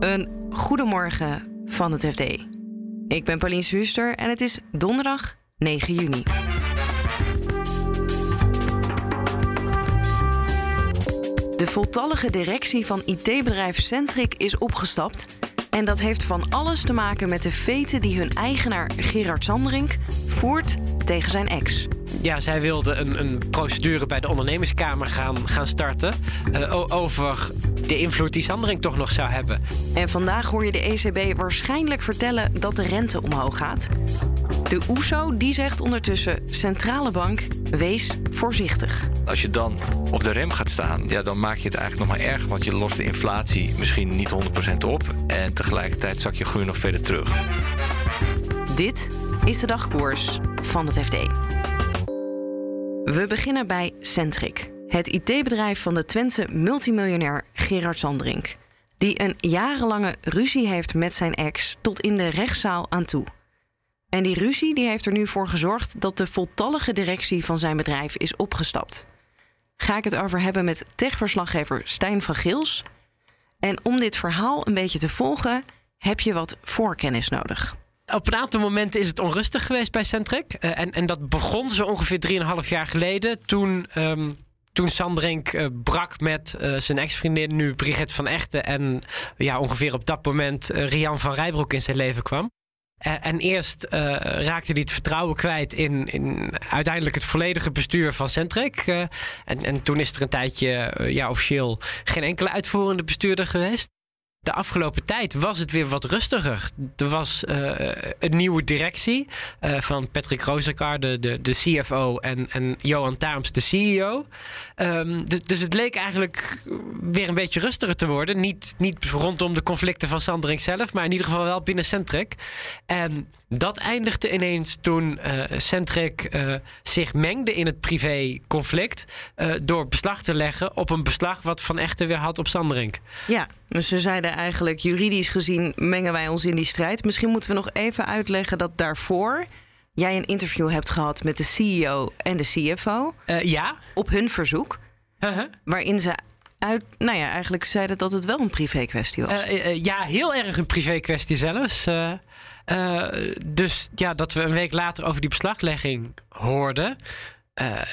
Een goedemorgen van het FD. Ik ben Pauline Schuster en het is donderdag 9 juni. De voltallige directie van IT-bedrijf Centric is opgestapt. En dat heeft van alles te maken met de veten die hun eigenaar Gerard Sanderink voert tegen zijn ex. Ja, zij wilde een, een procedure bij de ondernemerskamer gaan, gaan starten. Uh, over de invloed die toch nog zou hebben. En vandaag hoor je de ECB waarschijnlijk vertellen dat de rente omhoog gaat. De OESO die zegt ondertussen: centrale bank, wees voorzichtig. Als je dan op de rem gaat staan, ja, dan maak je het eigenlijk nog maar erg. Want je lost de inflatie misschien niet 100% op. En tegelijkertijd zak je groei nog verder terug. Dit is de dagkoers van het FD. We beginnen bij Centric, het IT-bedrijf van de Twentse multimiljonair Gerard Sandrink. Die een jarenlange ruzie heeft met zijn ex tot in de rechtszaal aan toe. En die ruzie die heeft er nu voor gezorgd dat de voltallige directie van zijn bedrijf is opgestapt. Ga ik het over hebben met techverslaggever Stijn van Gils. En om dit verhaal een beetje te volgen, heb je wat voorkennis nodig op een aantal momenten is het onrustig geweest bij Centric. Uh, en, en dat begon zo ongeveer 3,5 jaar geleden. Toen, um, toen Sandrink uh, brak met uh, zijn ex-vriendin, nu Brigitte van Echten. En ja, ongeveer op dat moment Rian van Rijbroek in zijn leven kwam. en eerst raakte hij het vertrouwen kwijt in, in uiteindelijk het volledige bestuur van Centric. en, en toen is er een tijdje ja, officieel geen enkele uitvoerende bestuurder geweest. De afgelopen tijd was het weer wat rustiger. Er was uh, een nieuwe directie uh, van Patrick Rozekar, de, de, CFO, en, en Johan Taams, de CEO. Ehm, dus, dus het leek eigenlijk weer een beetje rustiger te worden. Niet, niet rondom de conflicten van Sandring zelf, maar in ieder geval wel binnen Centric. En dat eindigde ineens toen uh, Centric uh, zich mengde in het privé-conflict. Uh, door beslag te leggen op een beslag wat Van Echten weer had op Sanderink. Ja, dus ze zeiden eigenlijk juridisch gezien mengen wij ons in die strijd. Misschien moeten we nog even uitleggen dat daarvoor jij een interview hebt gehad met de CEO en de CFO. ja. Op hun verzoek. -huh. Waarin ze uit, nou ja, eigenlijk zeiden dat het wel een privé kwestie was. ja, heel erg een privé kwestie zelfs. Uh, dus ja, dat we een week later over die beslaglegging hoorden.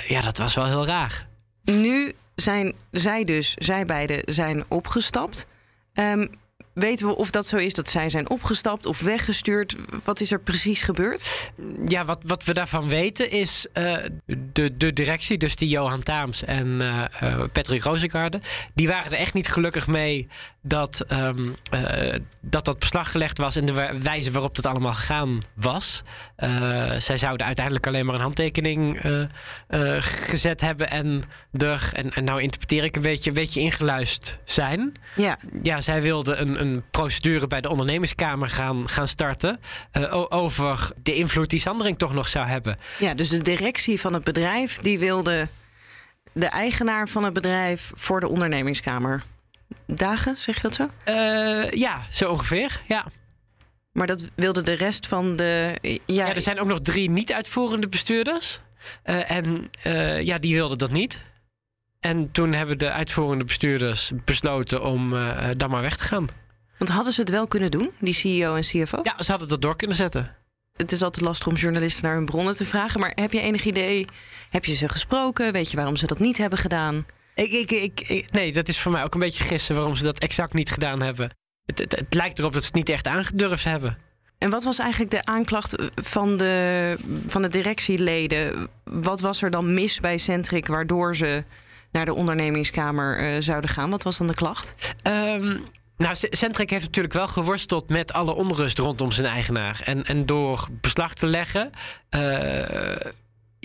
Ja, dat was wel heel raar. Nu zijn zij dus, zij beiden zijn opgestapt. Um, Weten we of dat zo is dat zij zijn opgestapt of weggestuurd? Wat is er precies gebeurd? Ja, wat, wat we daarvan weten is uh, de, de directie, dus die Johan Taams en uh, uh, Patrick Rozengaarde, die waren er echt niet gelukkig mee dat, um, dat dat beslag gelegd was en de wijze waarop dat allemaal gegaan was. zij zouden uiteindelijk alleen maar een handtekening gezet hebben en er, en, en nou interpreteer ik een beetje, een beetje ingeluist zijn. Ja, ja zij wilden een, een een procedure bij de ondernemerskamer gaan, gaan starten. Uh, over de invloed die Sandering toch nog zou hebben. Ja, dus de directie van het bedrijf die wilde de eigenaar van het bedrijf voor de ondernemingskamer dagen, zeg je dat zo? Uh, ja, zo ongeveer, ja. Maar dat wilde de rest van de. Ja, ja er zijn ook nog drie niet-uitvoerende bestuurders. Uh, en ja, die wilden dat niet. En toen hebben de uitvoerende bestuurders besloten om dan maar weg te gaan. Want hadden ze het wel kunnen doen, die CEO en CFO? Ja, ze hadden dat door kunnen zetten. Het is altijd lastig om journalisten naar hun bronnen te vragen. Maar heb je enig idee? Heb je ze gesproken? Weet je waarom ze dat niet hebben gedaan? Ik, ik, ik, nee, dat is voor mij ook een beetje gissen waarom ze dat exact niet gedaan hebben. Het, het, het lijkt erop dat ze het niet echt aangedurfd hebben. En wat was eigenlijk de aanklacht van de, van de directieleden? Wat was er dan mis bij Centric waardoor ze naar de ondernemingskamer uh, zouden gaan? Wat was dan de klacht? Um, nou, Centric heeft natuurlijk wel geworsteld met alle onrust rondom zijn eigenaar. En, en door beslag te leggen. Uh,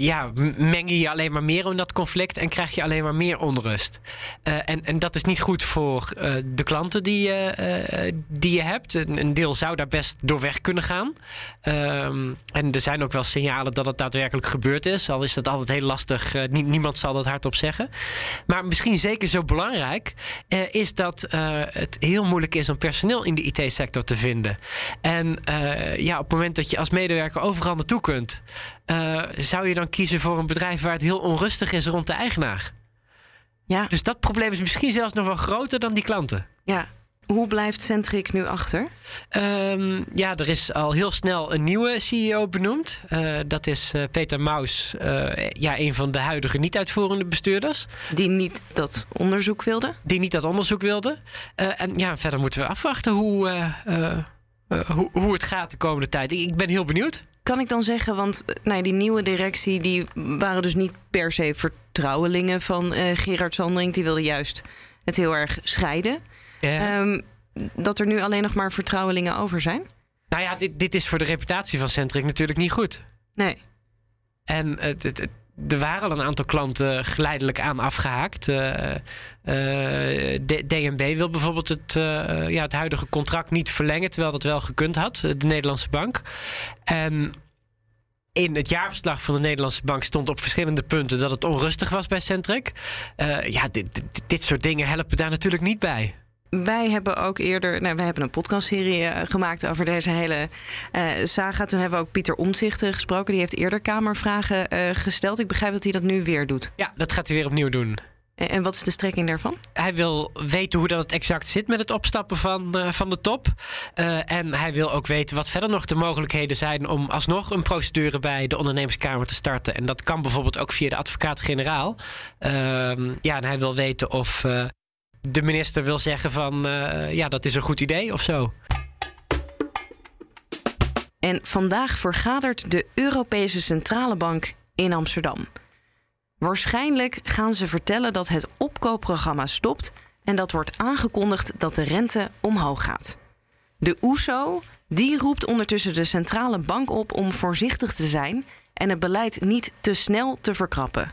ja, meng je je alleen maar meer in dat conflict en krijg je alleen maar meer onrust. Uh, en, en dat is niet goed voor uh, de klanten die, uh, die je hebt. Een, een, deel zou daar best door weg kunnen gaan. Ehm, en er zijn ook wel signalen dat het daadwerkelijk gebeurd is. Al is dat altijd heel lastig. niemand zal dat hardop zeggen. Maar misschien zeker zo belangrijk is dat het heel moeilijk is om personeel in de IT-sector te vinden. En ja, op het moment dat je als medewerker overal naartoe kunt, zou je dan kiezen voor een bedrijf waar het heel onrustig is rond de eigenaar. Ja. Dus dat probleem is misschien zelfs nog wel groter dan die klanten. Ja. hoe blijft Centric nu achter? Um, ja, er is al heel snel een nieuwe CEO benoemd. Uh, dat is uh, Peter Maus, ja, een van de huidige niet-uitvoerende bestuurders. Die niet dat onderzoek wilde? Die niet dat onderzoek wilde. en ja, verder moeten we afwachten hoe, hoe, hoe het gaat de komende tijd. Ik ben heel benieuwd. Kan ik dan zeggen, want nou, die nieuwe directie... die waren dus niet per se vertrouwelingen van Gerard Sandring. Die wilden juist het heel erg scheiden. Ja. Um, dat er nu alleen nog maar vertrouwelingen over zijn? Nou ja, dit, dit is voor de reputatie van Centric natuurlijk niet goed. Nee. En het, het, er waren al een aantal klanten geleidelijk aan afgehaakt. Uh, uh, DNB wil bijvoorbeeld het, uh, ja, het huidige contract niet verlengen, terwijl dat wel gekund had, de Nederlandse bank. En in het jaarverslag van de Nederlandse bank stond op verschillende punten dat het onrustig was bij Centric. ja, dit, dit, dit soort dingen helpen daar natuurlijk niet bij wij hebben ook eerder, nou, wij hebben een podcastserie uh, gemaakt over deze hele uh, saga. Toen hebben we ook Pieter Omtzigt uh, gesproken. Die heeft eerder Kamervragen gesteld. Ik begrijp dat hij dat nu weer doet. Ja, dat gaat hij weer opnieuw doen. En, en wat is de strekking daarvan? Hij wil weten hoe dat het exact zit met het opstappen van, van de top. en hij wil ook weten wat verder nog de mogelijkheden zijn om alsnog een procedure bij de ondernemerskamer te starten. En dat kan bijvoorbeeld ook via de advocaat-generaal. Ehm, ja, en hij wil weten of de minister wil zeggen van uh, ja, dat is een goed idee of zo. En vandaag vergadert de Europese Centrale Bank in Amsterdam. Waarschijnlijk gaan ze vertellen dat het opkoopprogramma stopt en dat wordt aangekondigd dat de rente omhoog gaat. De OESO e die roept ondertussen de centrale bank op om voorzichtig te zijn en het beleid niet te snel te verkrappen.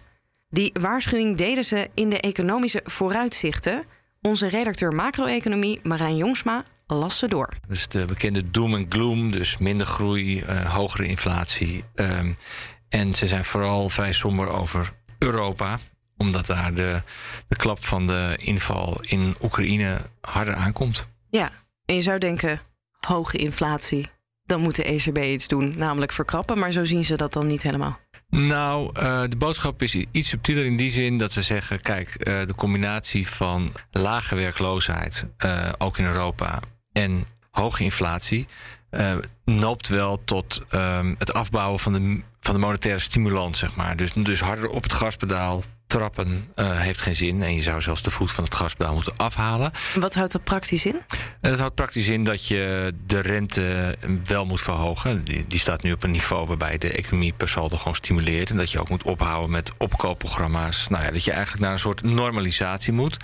Die waarschuwing deden ze in de economische vooruitzichten onze redacteur macro-economie Marijn Jongsma las ze door. Dus de bekende doom en gloom, dus minder groei, uh, hogere inflatie. Um, en ze zijn vooral vrij somber over Europa, omdat daar de, de klap van de inval in Oekraïne harder aankomt. Ja, en je zou denken, hoge inflatie, dan moet de ECB iets doen, namelijk verkrappen. Maar zo zien ze dat dan niet helemaal. Nou, uh, de boodschap is iets subtieler in die zin dat ze zeggen: kijk, uh, de combinatie van lage werkloosheid, uh, ook in Europa, en hoge inflatie, noopt wel tot um, het afbouwen van de, van de monetaire stimulans, zeg maar. Dus, dus harder op het gaspedaal trappen uh, heeft geen zin. En je zou zelfs de voet van het gaspedaal moeten afhalen. Wat houdt dat praktisch in? Dat houdt praktisch in dat je de rente wel moet verhogen. Die, die staat nu op een niveau waarbij de economie per saldo gewoon stimuleert. En dat je ook moet ophouden met opkoopprogramma's. Nou ja, dat je eigenlijk naar een soort normalisatie moet.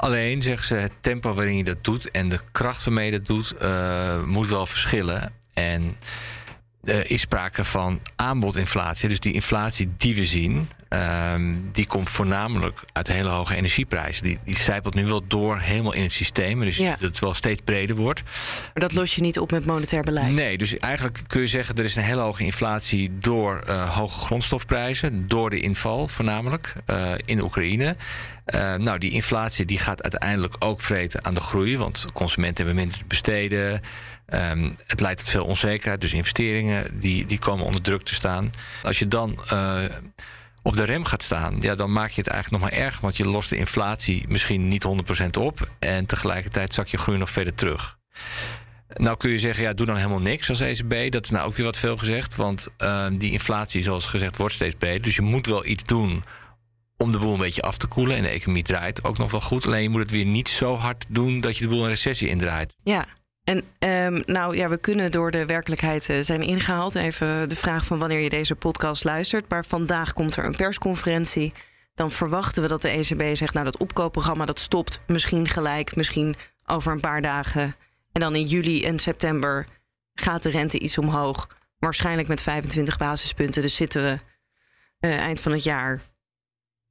Alleen, zeggen ze, het tempo waarin je dat doet en de kracht waarmee je dat doet, uh, moet wel verschillen. En er is sprake van aanbodinflatie. Dus die inflatie die we zien, um, die komt voornamelijk uit hele hoge energieprijzen. Die, die zijpelt nu wel door helemaal in het systeem. Dus ja. dat het wel steeds breder wordt. Maar dat los je niet op met monetair beleid? Nee, dus eigenlijk kun je zeggen... er is een hele hoge inflatie door uh, hoge grondstofprijzen. Door de inval voornamelijk uh, in Oekraïne. Uh, nou, die inflatie die gaat uiteindelijk ook vreten aan de groei. Want consumenten hebben minder te besteden... Um, het leidt tot veel onzekerheid, dus investeringen die, die komen onder druk te staan. Als je dan op de rem gaat staan, ja, dan maak je het eigenlijk nog maar erg. Want je lost de inflatie misschien niet 100% op. En tegelijkertijd zak je groei nog verder terug. Nou kun je zeggen, ja, doe dan helemaal niks als ECB. Dat is nou ook weer wat veel gezegd. Want uh, die inflatie, zoals gezegd, wordt steeds breder. Dus je moet wel iets doen om de boel een beetje af te koelen. En de economie draait ook nog wel goed. Alleen je moet het weer niet zo hard doen dat je de boel een recessie indraait. Ja, en um, nou ja, we kunnen door de werkelijkheid uh, zijn ingehaald. Even de vraag van wanneer je deze podcast luistert. Maar vandaag komt er een persconferentie. Dan verwachten we dat de ECB zegt: Nou, dat opkoopprogramma dat stopt misschien gelijk, misschien over een paar dagen. En dan in juli en september gaat de rente iets omhoog. Waarschijnlijk met 25 basispunten. Dus zitten we uh, eind van het jaar.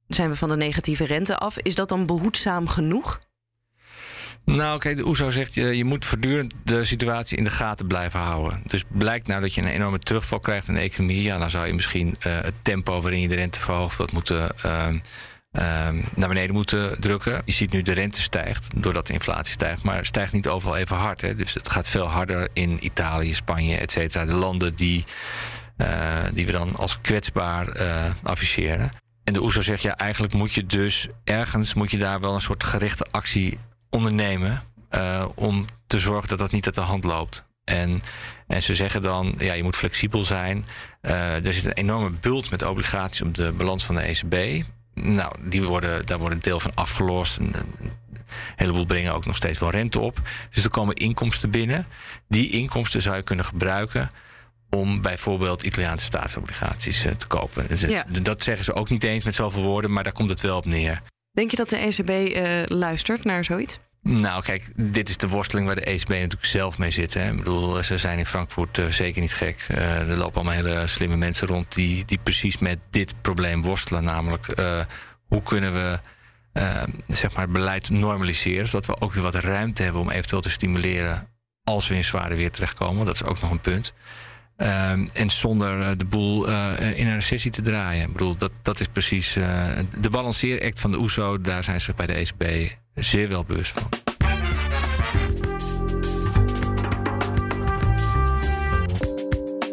Zijn we van de negatieve rente af? Is dat dan behoedzaam genoeg? Nou, kijk, de OESO zegt je, je moet voortdurend de situatie in de gaten blijven houden. Dus blijkt nou dat je een enorme terugval krijgt in de economie, ja, dan zou je misschien uh, het tempo waarin je de rente verhoogt, wat moeten. Uh, uh, naar beneden moeten drukken. Je ziet nu de rente stijgt doordat de inflatie stijgt, maar stijgt niet overal even hard. Hè. Dus het gaat veel harder in Italië, Spanje, et cetera. De landen die, die we dan als kwetsbaar afficheren. En de OESO zegt ja, eigenlijk moet je dus ergens moet je daar wel een soort gerichte actie ondernemen. om te zorgen dat dat niet uit de hand loopt. En, en ze zeggen dan, ja, je moet flexibel zijn. er zit een enorme bult met obligaties op de balans van de ECB. Nou, die worden, daar wordt een deel van afgelost. Een, een heleboel brengen ook nog steeds wel rente op. Dus er komen inkomsten binnen. Die inkomsten zou je kunnen gebruiken om bijvoorbeeld Italiaanse staatsobligaties te kopen. Dus Dat zeggen ze ook niet eens met zoveel woorden, maar daar komt het wel op neer. Denk je dat de ECB uh, luistert naar zoiets? Nou, kijk, dit is de worsteling waar de ECB natuurlijk zelf mee zit. Hè. Ik bedoel, ze zijn in Frankfurt uh, zeker niet gek. Uh, er lopen allemaal hele slimme mensen rond die, die precies met dit probleem worstelen. Namelijk, hoe kunnen we zeg maar beleid normaliseren, zodat we ook weer wat ruimte hebben om eventueel te stimuleren als we in zware weer terechtkomen. Dat is ook nog een punt. En zonder de boel in een recessie te draaien. Ik bedoel, dat, dat is precies de balanceeract van de OESO. Daar zijn ze bij de ECB zeer wel bewust van.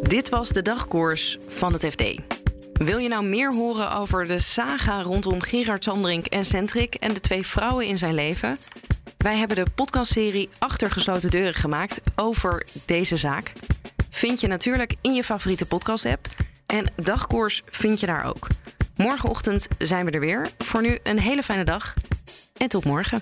Dit was de dagkoers van het FD. Wil je nou meer horen over de saga rondom Gerard Sandrink en Centric en de twee vrouwen in zijn leven? Wij hebben de podcastserie Achter gesloten deuren gemaakt over deze zaak. Vind je natuurlijk in je favoriete podcast-app. En dagkoers vind je daar ook. Morgenochtend zijn we er weer. Voor nu een hele fijne dag en tot morgen.